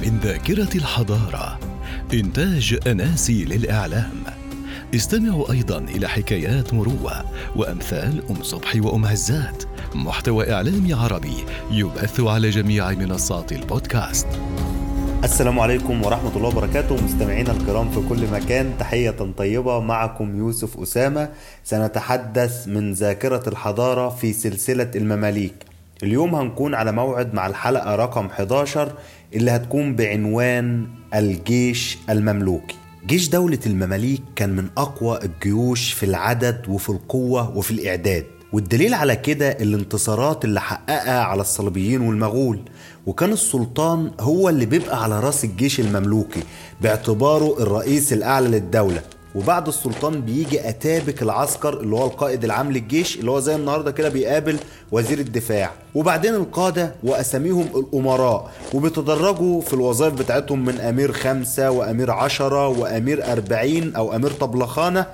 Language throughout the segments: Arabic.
من ذاكرة الحضارة. إنتاج أناسي للإعلام. استمعوا أيضا إلى حكايات مروة وأمثال أم صبحي وأم هزات محتوى إعلامي عربي يبث على جميع منصات البودكاست. السلام عليكم ورحمة الله وبركاته. مستمعينا الكرام في كل مكان تحية طيبة. معكم يوسف أسامة. سنتحدث من ذاكرة الحضارة في سلسلة المماليك. اليوم هنكون على موعد مع الحلقة رقم 11 اللي هتكون بعنوان الجيش المملوكي. جيش دولة المماليك كان من أقوى الجيوش في العدد وفي القوة وفي الإعداد والدليل على كده الانتصارات اللي حققها على الصليبيين والمغول. وكان السلطان هو اللي بيبقى على رأس الجيش المملوكي باعتباره الرئيس الأعلى للدولة. وبعد السلطان بيجي أتابك العسكر اللي هو القائد العام للجيش اللي هو زي النهارده كده بيقابل وزير الدفاع. وبعدين القادة وأساميهم الأمراء وبيتدرجوا في الوظائف بتاعتهم من أمير خمسة وأمير عشرة وأمير أربعين أو أمير طبلخانة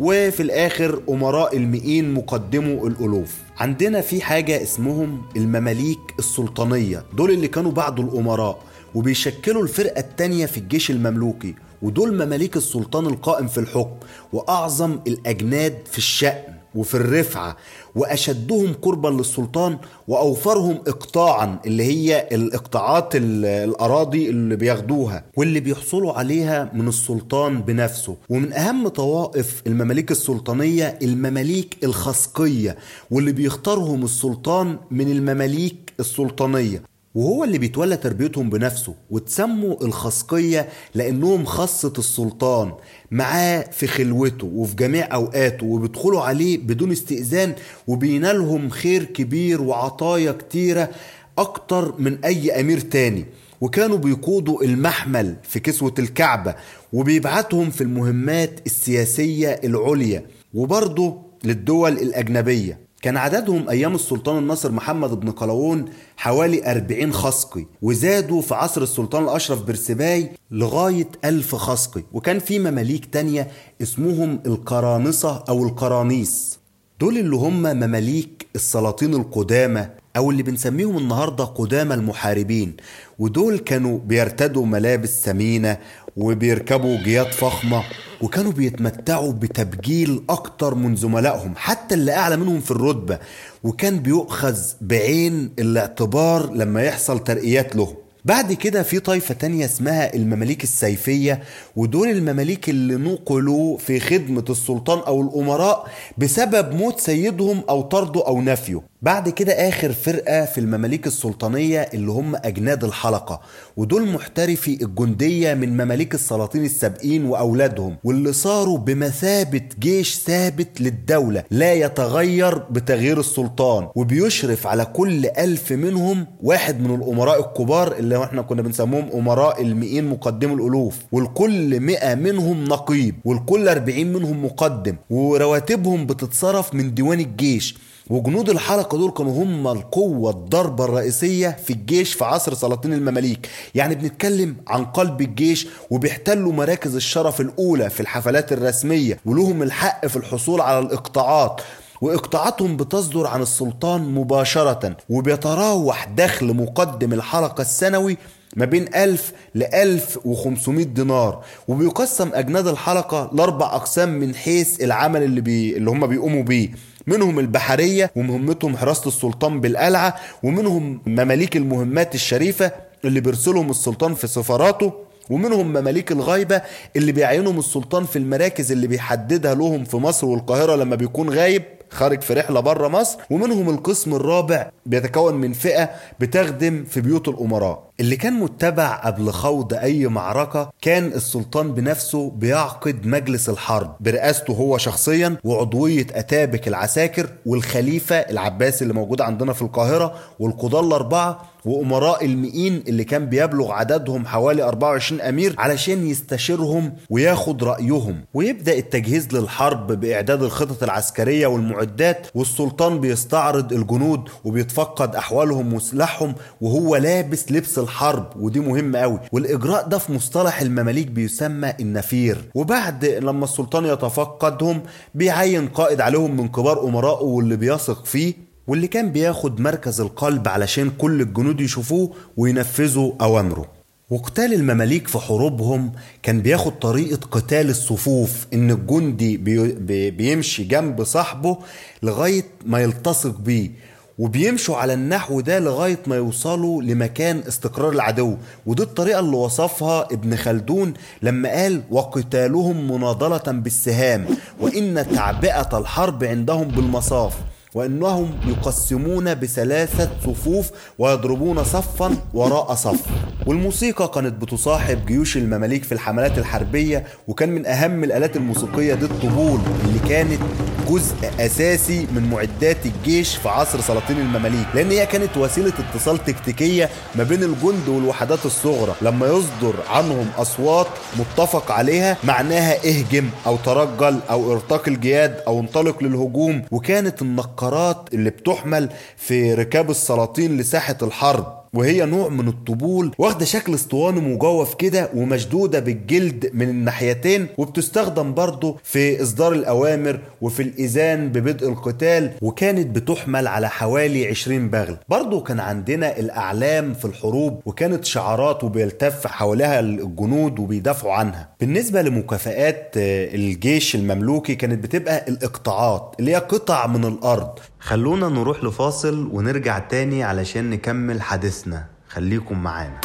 وفي الآخر أمراء المئين مقدمو الألوف. عندنا في حاجة اسمهم المماليك السلطانية دول اللي كانوا بعد الأمراء وبيشكلوا الفرقة الثانية في الجيش المملوكي. ودول مماليك السلطان القائم في الحكم وأعظم الأجناد في الشأن وفي الرفعة وأشدهم قربا للسلطان وأوفرهم اقطاعا اللي هي الإقطاعات الأراضي اللي بياخدوها واللي بيحصلوا عليها من السلطان بنفسه. ومن أهم طوائف المماليك السلطانية المماليك الخسقيه واللي بيختارهم السلطان من المماليك السلطانية. وهو اللي بيتولى تربيتهم بنفسه وتسموا الخسقية لأنهم خاصة السلطان معاه في خلوته وفي جميع أوقاته وبيدخلوا عليه بدون استئذان وبينالهم خير كبير وعطايا كتيرة أكتر من أي أمير تاني. وكانوا بيقودوا المحمل في كسوة الكعبة وبيبعتهم في المهمات السياسية العليا وبرضه للدول الأجنبية. كان عددهم أيام السلطان الناصر محمد بن قلاوون حوالي 40 خسقي وزادوا في عصر السلطان الأشرف برسباي لغاية ألف خسقي وكان في مماليك تانية اسمهم القرانصة أو القرانيس دول اللي هم مماليك السلاطين القدامى أو اللي بنسميهم النهاردة قدامى المحاربين ودول كانوا بيرتدوا ملابس ثمينة وبيركبوا جياد فخمة وكانوا بيتمتعوا بتبجيل أكتر من زملائهم حتى اللي أعلى منهم في الرتبة وكان بيؤخذ بعين الاعتبار لما يحصل ترقيات لهم بعد كده في طائفة تانية اسمها المماليك السيفية ودول المماليك اللي نقلوا في خدمة السلطان أو الأمراء بسبب موت سيدهم أو طرده أو نفيه. بعد كده آخر فرقة في المماليك السلطانية اللي هم أجناد الحلقة ودول محترفي الجندية من مماليك السلاطين السابقين وأولادهم واللي صاروا بمثابة جيش ثابت للدولة لا يتغير بتغيير السلطان وبيشرف على كل ألف منهم واحد من الأمراء الكبار اللي إحنا كنا بنسموهم أمراء المئين مقدم الألوف والكل مئة منهم نقيب والكل أربعين منهم مقدم ورواتبهم بتتصرف من ديوان الجيش. وجنود الحلقة دول كانوا هم القوة الضربة الرئيسية في الجيش في عصر سلاطين المماليك. يعني بنتكلم عن قلب الجيش وبيحتلوا مراكز الشرف الأولى في الحفلات الرسمية ولهم الحق في الحصول على الإقطاعات. واقطاعاتهم بتصدر عن السلطان مباشرة وبيتراوح دخل مقدم الحلقة السنوي ما بين 1000 ل 1500 دينار. وبيقسم أجناد الحلقة لأربع أقسام من حيث العمل اللي, بي... اللي هم بيقوموا بيه. منهم البحرية ومهمتهم حراسة السلطان بالقلعة ومنهم مماليك المهمات الشريفة اللي بيرسلهم السلطان في سفاراته ومنهم مماليك الغايبة اللي بيعينهم السلطان في المراكز اللي بيحددها لهم في مصر والقاهرة لما بيكون غايب خارج في رحلة بره مصر ومنهم القسم الرابع بيتكون من فئة بتخدم في بيوت الأمراء. اللي كان متبع قبل خوض أي معركة كان السلطان بنفسه بيعقد مجلس الحرب برئاسته هو شخصيا وعضوية اتابك العساكر والخليفة العباسي اللي موجود عندنا في القاهرة والقضاة الأربعة وأمراء المئين اللي كان بيبلغ عددهم حوالي 24 أمير علشان يستشيرهم وياخد رأيهم. ويبدأ التجهيز للحرب بإعداد الخطط العسكرية والمعدات والسلطان بيستعرض الجنود وبيتفقد أحوالهم وسلاحهم وهو لابس لبس الحرب ودي مهمه قوي والإجراء ده في مصطلح المماليك بيسمى النفير. وبعد لما السلطان يتفقدهم بيعين قائد عليهم من كبار امرائه واللي بيثق فيه واللي كان بياخد مركز القلب علشان كل الجنود يشوفوه وينفذوا أوامره. وقتال المماليك في حروبهم كان بياخد طريقة قتال الصفوف إن الجندي بي بيمشي جنب صاحبه لغاية ما يلتصق بيه. وبيمشوا على النحو ده لغاية ما يوصلوا لمكان استقرار العدو. ودي الطريقة اللي وصفها ابن خلدون لما قال وقتالهم مناضلة بالسهام وإن تعبئة الحرب عندهم بالمصاف. وإنهم يقسمون بثلاثة صفوف ويضربون صفا وراء صف. والموسيقى كانت بتصاحب جيوش المماليك في الحملات الحربية وكان من أهم الآلات الموسيقية دي الطبول اللي كانت جزء أساسي من معدات الجيش في عصر سلاطين المماليك. لأن هي كانت وسيلة اتصال تكتيكية ما بين الجند والوحدات الصغرى. لما يصدر عنهم أصوات متفق عليها معناها اهجم أو ترجل أو ارتقي الجياد أو انطلق للهجوم. وكانت النقارات اللي بتحمل في ركاب السلاطين لساحة الحرب. وهي نوع من الطبول واخدة شكل اسطواني مجوف كده ومشدودة بالجلد من الناحيتين وبتستخدم برضه في إصدار الأوامر وفي الإذان ببدء القتال وكانت بتحمل على حوالي 20 بغل. برضه كان عندنا الأعلام في الحروب وكانت شعارات وبيلتف حواليها الجنود وبيدافعوا عنها. بالنسبة لمكافآت الجيش المملوكي كانت بتبقى الإقطاعات اللي هي قطع من الأرض. خلونا نروح لفاصل ونرجع تاني علشان نكمل حديثنا. خليكم معانا.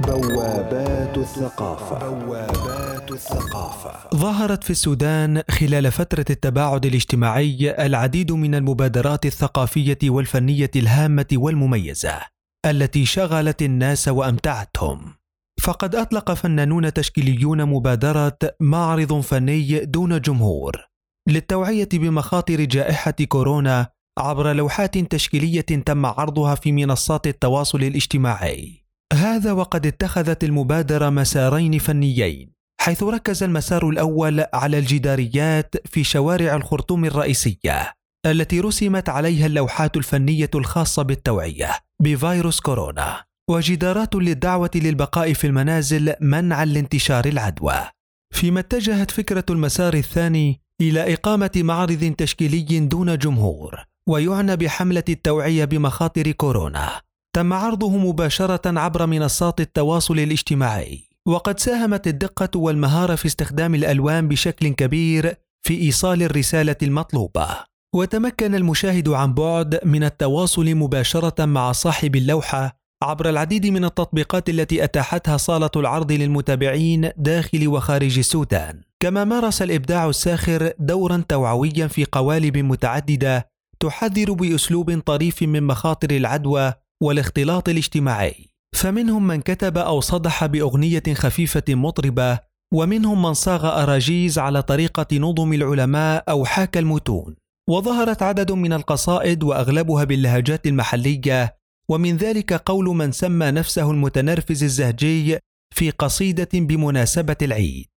بوابات الثقافة. بوابات الثقافة. ظهرت في السودان خلال فترة التباعد الاجتماعي العديد من المبادرات الثقافية والفنية الهامة والمميزة التي شغلت الناس وأمتعتهم. فقد أطلق فنانون تشكيليون مبادرة معرض فني دون جمهور للتوعية بمخاطر جائحة كورونا عبر لوحات تشكيلية تم عرضها في منصات التواصل الاجتماعي. هذا وقد اتخذت المبادرة مسارين فنيين، حيث ركز المسار الأول على الجداريات في شوارع الخرطوم الرئيسية، التي رسمت عليها اللوحات الفنية الخاصة بالتوعية بفيروس كورونا، وجدارات للدعوة للبقاء في المنازل منعا لانتشار العدوى. فيما اتجهت فكرة المسار الثاني إلى إقامة معرض تشكيلي دون جمهور ويعنى بحملة التوعية بمخاطر كورونا. تم عرضه مباشرة عبر منصات التواصل الاجتماعي. وقد ساهمت الدقة والمهارة في استخدام الألوان بشكل كبير في إيصال الرسالة المطلوبة. وتمكن المشاهد عن بعد من التواصل مباشرة مع صاحب اللوحة عبر العديد من التطبيقات التي أتاحتها صالة العرض للمتابعين داخل وخارج السودان. كما مارس الإبداع الساخر دورا توعويا في قوالب متعددة تحذر بأسلوب طريف من مخاطر العدوى والاختلاط الاجتماعي. فمنهم من كتب أو صدح بأغنية خفيفة مطربة ومنهم من صاغ أراجيز على طريقة نظم العلماء أو حاكى المتون. وظهرت عدد من القصائد وأغلبها باللهجات المحلية ومن ذلك قول من سمى نفسه المتنرفز الزهجي في قصيدة بمناسبة العيد.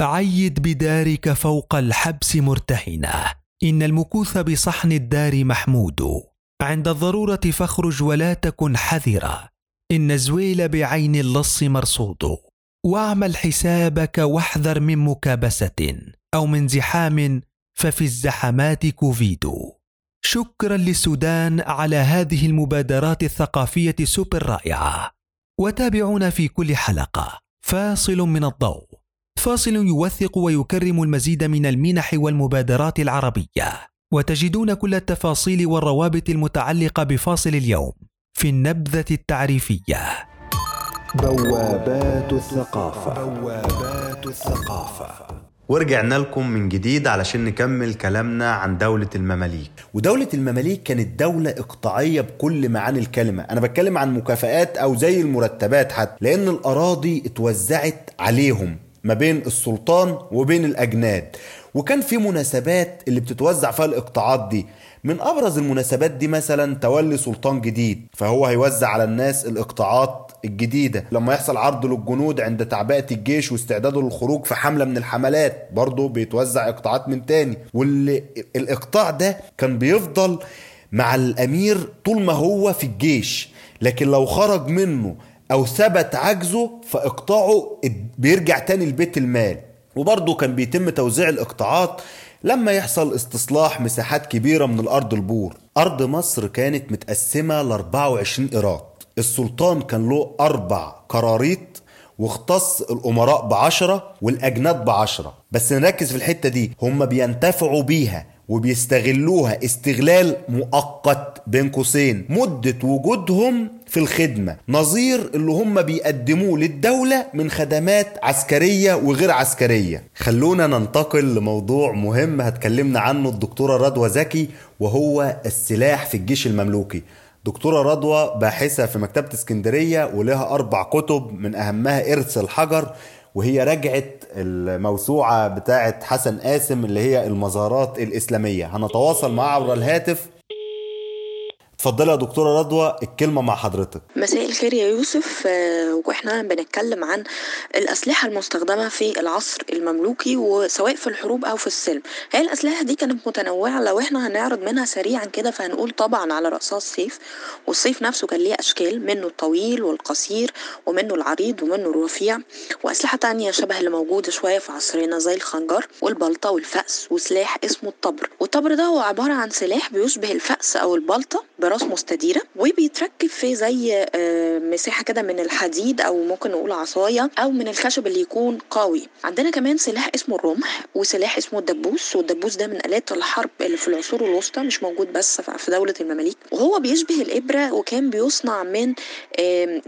عيد بدارك فوق الحبس مرتهنه إن المكوث بصحن الدار محمود. عند الضرورة فاخرج ولا تكن حذرا. إن الزويل بعين اللص مرصود. واعمل حسابك واحذر من مكابسة. أو من زحام ففي الزحمات كوفيد. شكرا للسودان على هذه المبادرات الثقافية سوبر رائعة. وتابعونا في كل حلقة. فاصل من الضوء. فاصل يوثق ويكرم المزيد من المنح والمبادرات العربية. وتجدون كل التفاصيل والروابط المتعلقة بفاصل اليوم في النبذة التعريفية. بوابات الثقافة. بوابات الثقافة. ورجعنا لكم من جديد علشان نكمل كلامنا عن دولة المماليك. ودولة المماليك كانت دولة إقطاعية بكل معاني الكلمة. أنا بتكلم عن مكافآت أو زي المرتبات حتى لأن الأراضي اتوزعت عليهم. ما بين السلطان وبين الأجناد. وكان في مناسبات اللي بتتوزع فيها الإقطاعات دي. من أبرز المناسبات دي مثلا تولي سلطان جديد. فهو هيوزع على الناس الإقطاعات الجديدة. لما يحصل عرض للجنود عند تعبئة الجيش واستعداده للخروج في حملة من الحملات برضه بيتوزع إقطاعات من تاني. والإقطاع ده كان بيفضل مع الأمير طول ما هو في الجيش. لكن لو خرج منه أو ثبت عجزه فإقطاعه بيرجع تاني لبيت المال. وبرضه كان بيتم توزيع الإقطاعات لما يحصل استصلاح مساحات كبيرة من الأرض البور. أرض مصر كانت متقسمة ل 24 إيراد. السلطان كان له أربع قراريط واختص الأمراء بعشرة والأجناد بعشرة. بس نركز في الحتة دي. هم بينتفعوا بيها. وبيستغلوها استغلال مؤقت بين قوسين مدة وجودهم في الخدمة نظير اللي هم بيقدموه للدولة من خدمات عسكرية وغير عسكرية. خلونا ننتقل لموضوع مهم هتكلمنا عنه الدكتورة رضوى زكي وهو السلاح في الجيش المملوكي. دكتورة رضوى باحثة في مكتبة اسكندرية ولها أربع كتب من أهمها إرث الحجر وهي رجعت الموسوعة بتاعة حسن قاسم اللي هي المزارات الإسلامية. هنتواصل معها عبر الهاتف اتفضلي يا دكتورة رضوى الكلمة مع حضرتك. مساء الخير يا يوسف. آه، وإحنا بنتكلم عن الأسلحة المستخدمة في العصر المملوكي وسواء في الحروب أو في السلم. هي الأسلحة دي كانت متنوعة لو إحنا هنعرض منها سريعا كده فهنقول طبعا على رأسها السيف. والسيف نفسه كان ليه أشكال منه الطويل والقصير ومنه العريض ومنه الرفيع. وأسلحة تانية شبه اللي موجودة شوية في عصرنا زي الخنجر والبلطة والفأس وسلاح اسمه الطبر. والطبر ده هو عبارة عن سلاح بيشبه الفأس أو البلطة براس مستديرة وبيتركب في زي آه، مساحة كده من الحديد أو ممكن نقول عصاية أو من الخشب اللي يكون قوي. عندنا كمان سلاح اسمه الرمح وسلاح اسمه الدبوس والدبوس ده من آلات الحرب اللي في العصور الوسطى مش موجود بس في دولة المماليك. وهو بيشبه الإبرة وكان بيصنع من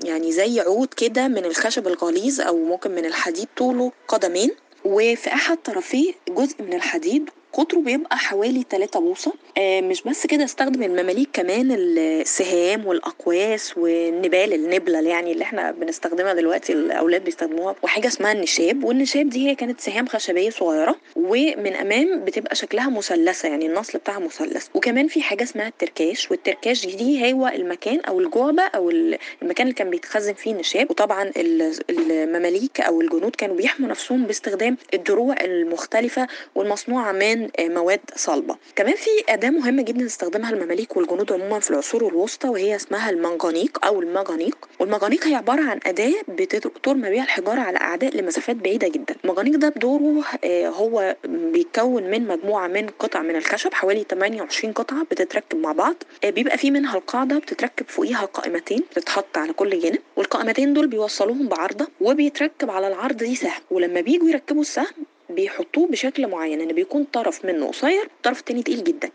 يعني زي عود كده من الخشب الغليظ أو ممكن من الحديد طوله قدمين. وفي أحد طرفيه جزء من الحديد قطره بيبقى حوالي 3 بوصة. آه مش بس كده استخدم المماليك كمان السهام والأقواس والنبال النبلة يعني اللي إحنا بنستخدمها دلوقتي الأولاد بيستخدموها. وحاجة اسمها النشاب. والنشاب دي هي كانت سهام خشبية صغيرة ومن أمام بتبقى شكلها مثلثة يعني النصل بتاعها مثلث. وكمان في حاجة اسمها التركاش. والتركاش دي هو المكان أو الجعبة أو المكان اللي كان بيتخزن فيه النشاب. وطبعا ال- المماليك أو الجنود كانوا بيحموا نفسهم باستخدام الدروع المختلفة والمصنوعة من آه، مواد صلبة. كمان في أداة مهمة جدا استخدمها المماليك والجنود عموما في العصور الوسطى وهي اسمها المنجنيق أو المجانيق والمجانيق هي عبارة عن أداة بترمى بيها الحجارة على أعداء لمسافات بعيدة جدا. المجانيق ده بدوره آه، هو بيتكون من مجموعة من قطع من الخشب حوالي 28 قطعة بتتركب مع بعض. آه، بيبقى في منها القاعدة بتتركب فوقيها قائمتين بتتحط على كل جانب والقائمتين دول بيوصلوهم بعارضة وبيتركب على العرض دي سهم. ولما بيجوا يركبوا السهم بيحطوه بشكل معين إن بيكون طرف منه قصير الطرف التاني تقيل جدا.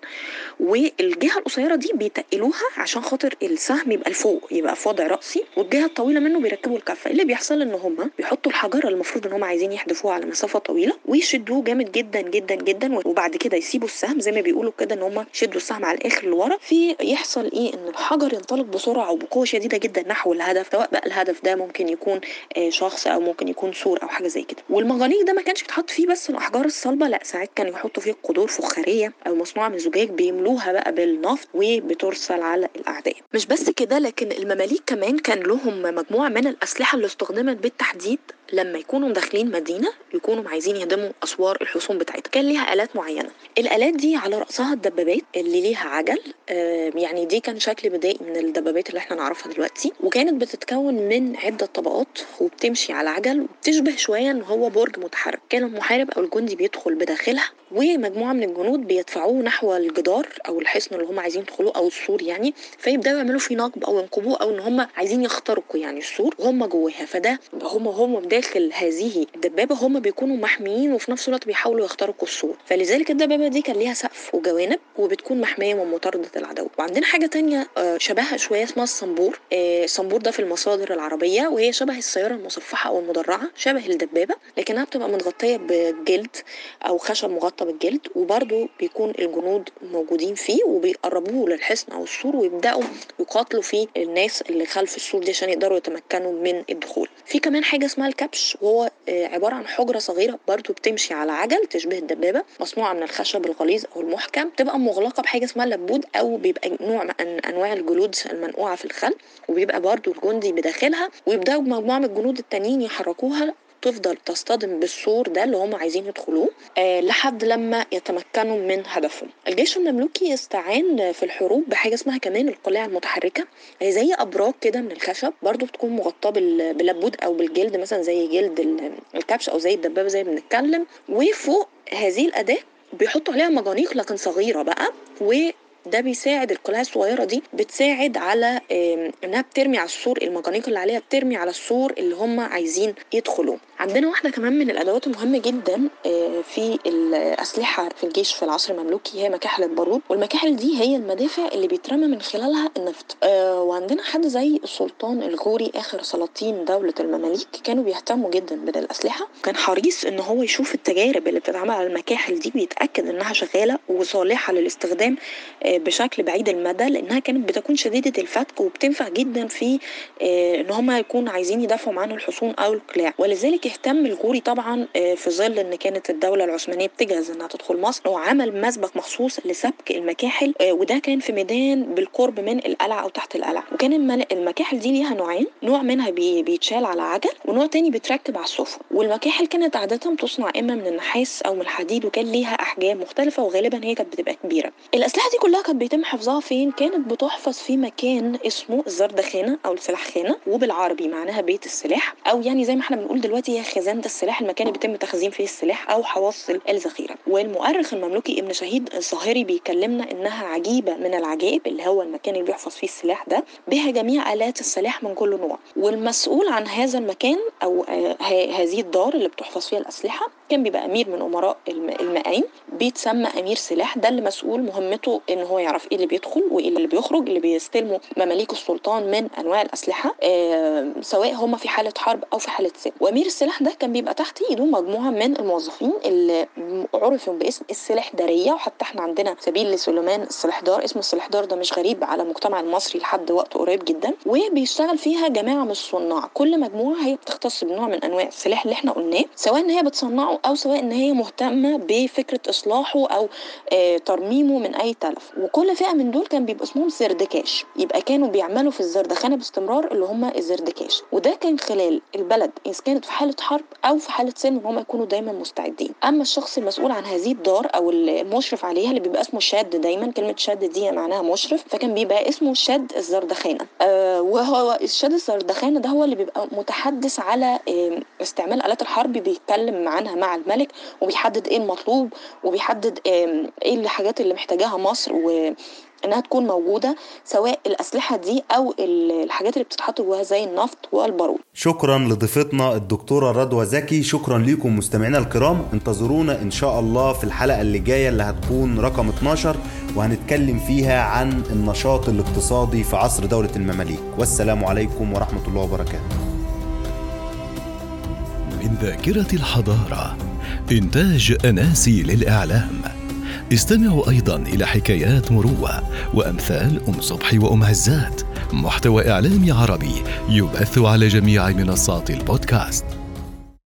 والجهة القصيرة دي بيتقلوها عشان خاطر السهم يبقى لفوق يبقى في وضع رأسي والجهة الطويلة منه بيركبوا الكفة. اللي بيحصل إن هم بيحطوا الحجر اللي المفروض إن هم عايزين يحدفوه على مسافة طويلة ويشدوه جامد جدا جدا جدا وبعد كده يسيبوا السهم زي ما بيقولوا كده إن هم يشدوا السهم على الآخر لورا. في يحصل إيه؟ إن الحجر ينطلق بسرعة وبقوة شديدة جدا نحو الهدف سواء بقى الهدف ده ممكن يكون آه، شخص أو ممكن يكون سور أو حاجة زي كده. والمغانيق ده ما كانش بيتحط فيه بس الاحجار الصلبة لأ ساعات كانوا يحطوا فيه قدور فخارية أو مصنوعة من زجاج بيملوها بقى بالنفط وبترسل على الأعداء. مش بس كده لكن المماليك كمان كان لهم مجموعة من الأسلحة اللي استخدمت بالتحديد. لما يكونوا داخلين مدينة يكونوا عايزين يهدموا أسوار الحصون بتاعتها كان ليها آلات معينة. الآلات دي على رأسها الدبابات اللي ليها عجل. آه، يعني دي كان شكل بدائي من الدبابات اللي إحنا نعرفها دلوقتي. وكانت بتتكون من عدة طبقات وبتمشي على عجل وبتشبه شوية إن هو برج متحرك. كان المحارب أو الجندي بيدخل بداخلها ومجموعة من الجنود بيدفعوه نحو الجدار أو الحصن اللي هم عايزين يدخلوه أو السور يعني فيبدأوا يعملوا فيه نقب أو ينقبوه أو إن هم عايزين يخترقوا يعني السور وهم جواها. فده هم هم داخل هذه الدبابة هم بيكونوا محميين وفي نفس الوقت بيحاولوا يخترقوا السور. فلذلك الدبابة دي كان ليها سقف وجوانب وبتكون محمية من مطاردة العدو. وعندنا حاجة تانية آه، شبهها شوية اسمها الصنبور. آه، الصنبور ده في المصادر العربية وهي شبه السيارة المصفحة أو المدرعة شبه الدبابة لكنها بتبقى متغطية بجلد أو خشب مغطى بالجلد وبرده بيكون الجنود موجودين فيه وبيقربوه للحصن أو السور ويبدأوا يقاتلوا فيه الناس اللي خلف السور دي عشان يقدروا يتمكنوا من الدخول. في كمان حاجة اسمها الكبش وهو آه، عبارة عن حجرة صغيرة برده بتمشي على عجل تشبه الدبابة مصنوعة من الخشب الغليظ أو المحكم تبقى مغلقة بحاجة اسمها لبود أو بيبقى نوع من أنواع الجلود المنقوعة في الخل وبيبقى برده الجندي بداخلها ويبدأوا مجموعة من الجنود التانيين يحركوها تفضل تصطدم بالسور ده اللي هم عايزين يدخلوه آه لحد لما يتمكنوا من هدفهم. الجيش المملوكي استعان في الحروب بحاجة اسمها كمان القلاع المتحركة هي زي أبراج كده من الخشب برضو بتكون مغطاة بال- باللبود أو بالجلد مثلا زي جلد ال- الكبش أو زي الدبابة زي ما بنتكلم. وفوق هذه الأداة بيحطوا عليها مجانيق لكن صغيرة بقى و ده بيساعد القلاع الصغيرة دي بتساعد على إنها بترمي على السور المجانيق اللي عليها بترمي على السور اللي هم عايزين يدخلوا عندنا واحدة كمان من الأدوات المهمه جدا آه، في الأسلحة في الجيش في العصر المملوكي هي مكاحل البارود. والمكاحل دي هي المدافع اللي بيترمى من خلالها النفط. آه، وعندنا حد زي السلطان الغوري آخر سلاطين دولة المماليك كانوا بيهتموا جدا بالأسلحة. كان حريص إن هو يشوف التجارب اللي بتتعمل على المكاحل دي ويتاكد إنها شغالة وصالحة للاستخدام آه، بشكل بعيد المدى لأنها كانت بتكون شديدة الفتك وبتنفع جدا في آه، إن هم يكونوا عايزين يدافعوا عن الحصون أو القلاع. ولذلك اهتم الغوري طبعا آه، في ظل إن كانت الدولة العثمانية بتجهز إنها تدخل مصر. وعمل مسبق مخصوص لسبك المكاحل آه، وده كان في ميدان بالقرب من القلعة أو تحت القلعة. وكان المكاحل دي ليها نوعين نوع منها بي- بيتشال على عجل ونوع تاني بيتركب على السفن. والمكاحل كانت عادة تصنع إما من النحاس أو من الحديد وكان ليها أحجام مختلفة وغالبا هي كانت بتبقى كبيرة. الأسلحة دي كلها كانت بيتم حفظها فين؟ كانت بتحفظ في مكان اسمه الزردخانه أو السلاحخانه وبالعربي معناها بيت السلاح أو يعني زي ما إحنا بنقول دلوقتي هي خزانة السلاح المكان اللي بيتم تخزين فيه السلاح أو حواصل الذخيرة. والمؤرخ المملوكي ابن شهيد الظاهري بيكلمنا إنها عجيبة من العجائب اللي هو المكان اللي بيحفظ فيه السلاح ده بها جميع آلات السلاح من كل نوع. والمسؤول عن هذا المكان أو هذه الدار اللي بتحفظ فيها الأسلحة كان بيبقى أمير من أمراء الم- المقايم بيتسمى أمير سلاح. ده اللي مسؤول مهمته إن هو يعرف إيه اللي بيدخل وإيه اللي بيخرج اللي بيستلموا مماليك السلطان من أنواع الأسلحة آه، سواء هم في حالة حرب أو في حالة سلم وأمير السلاح ده كان بيبقى تحت إيده مجموعة من الموظفين اللي عرفوا باسم السلاحداريه وحتى إحنا عندنا سبيل لسليمان السلاحدار اسم السلاحدار ده مش غريب على المجتمع المصري لحد وقت قريب جدا. وبيشتغل فيها جماعة من الصناع كل مجموعة هي بتختص بنوع من أنواع السلاح اللي إحنا قلناه سواء إن هي بتصنعه أو سواء إن هي مهتمة بفكرة إصلاحه أو آه ترميمه من أي تلف. وكل فئة من دول كان بيبقى اسمهم زردكاش. يبقى كانوا بيعملوا في الزردخانة باستمرار اللي هم الزردكاش. وده كان خلال البلد إذا كانت في حالة حرب أو في حالة سلم هم يكونوا دايما مستعدين. أما الشخص المسؤول عن هذه الدار أو المشرف عليها اللي بيبقى اسمه شاد دايما. كلمة شاد دي معناها مشرف فكان بيبقى اسمه شاد الزردخانة. آه وهو الشاد الزردخانة ده هو اللي بيبقى متحدث على استعمال آلات الحرب بيتكلم عنها مع الملك وبيحدد إيه المطلوب وبيحدد إيه الحاجات اللي محتاجاها مصر و إنها تكون موجودة سواء الأسلحة دي أو الحاجات اللي بتتحط جواها زي النفط والبارود. شكرا لضيفتنا الدكتورة رضوى زكي. شكرا لكم مستمعينا الكرام. انتظرونا إن شاء الله في الحلقة اللي جاية اللي هتكون رقم 12 وهنتكلم فيها عن النشاط الاقتصادي في عصر دولة المماليك. والسلام عليكم ورحمة الله وبركاته. من ذاكرة الحضارة إنتاج أناسي للإعلام. استمعوا أيضا إلى حكايات مروة وأمثال أم صبحي وأم عزات محتوى إعلامي عربي يبث على جميع منصات البودكاست.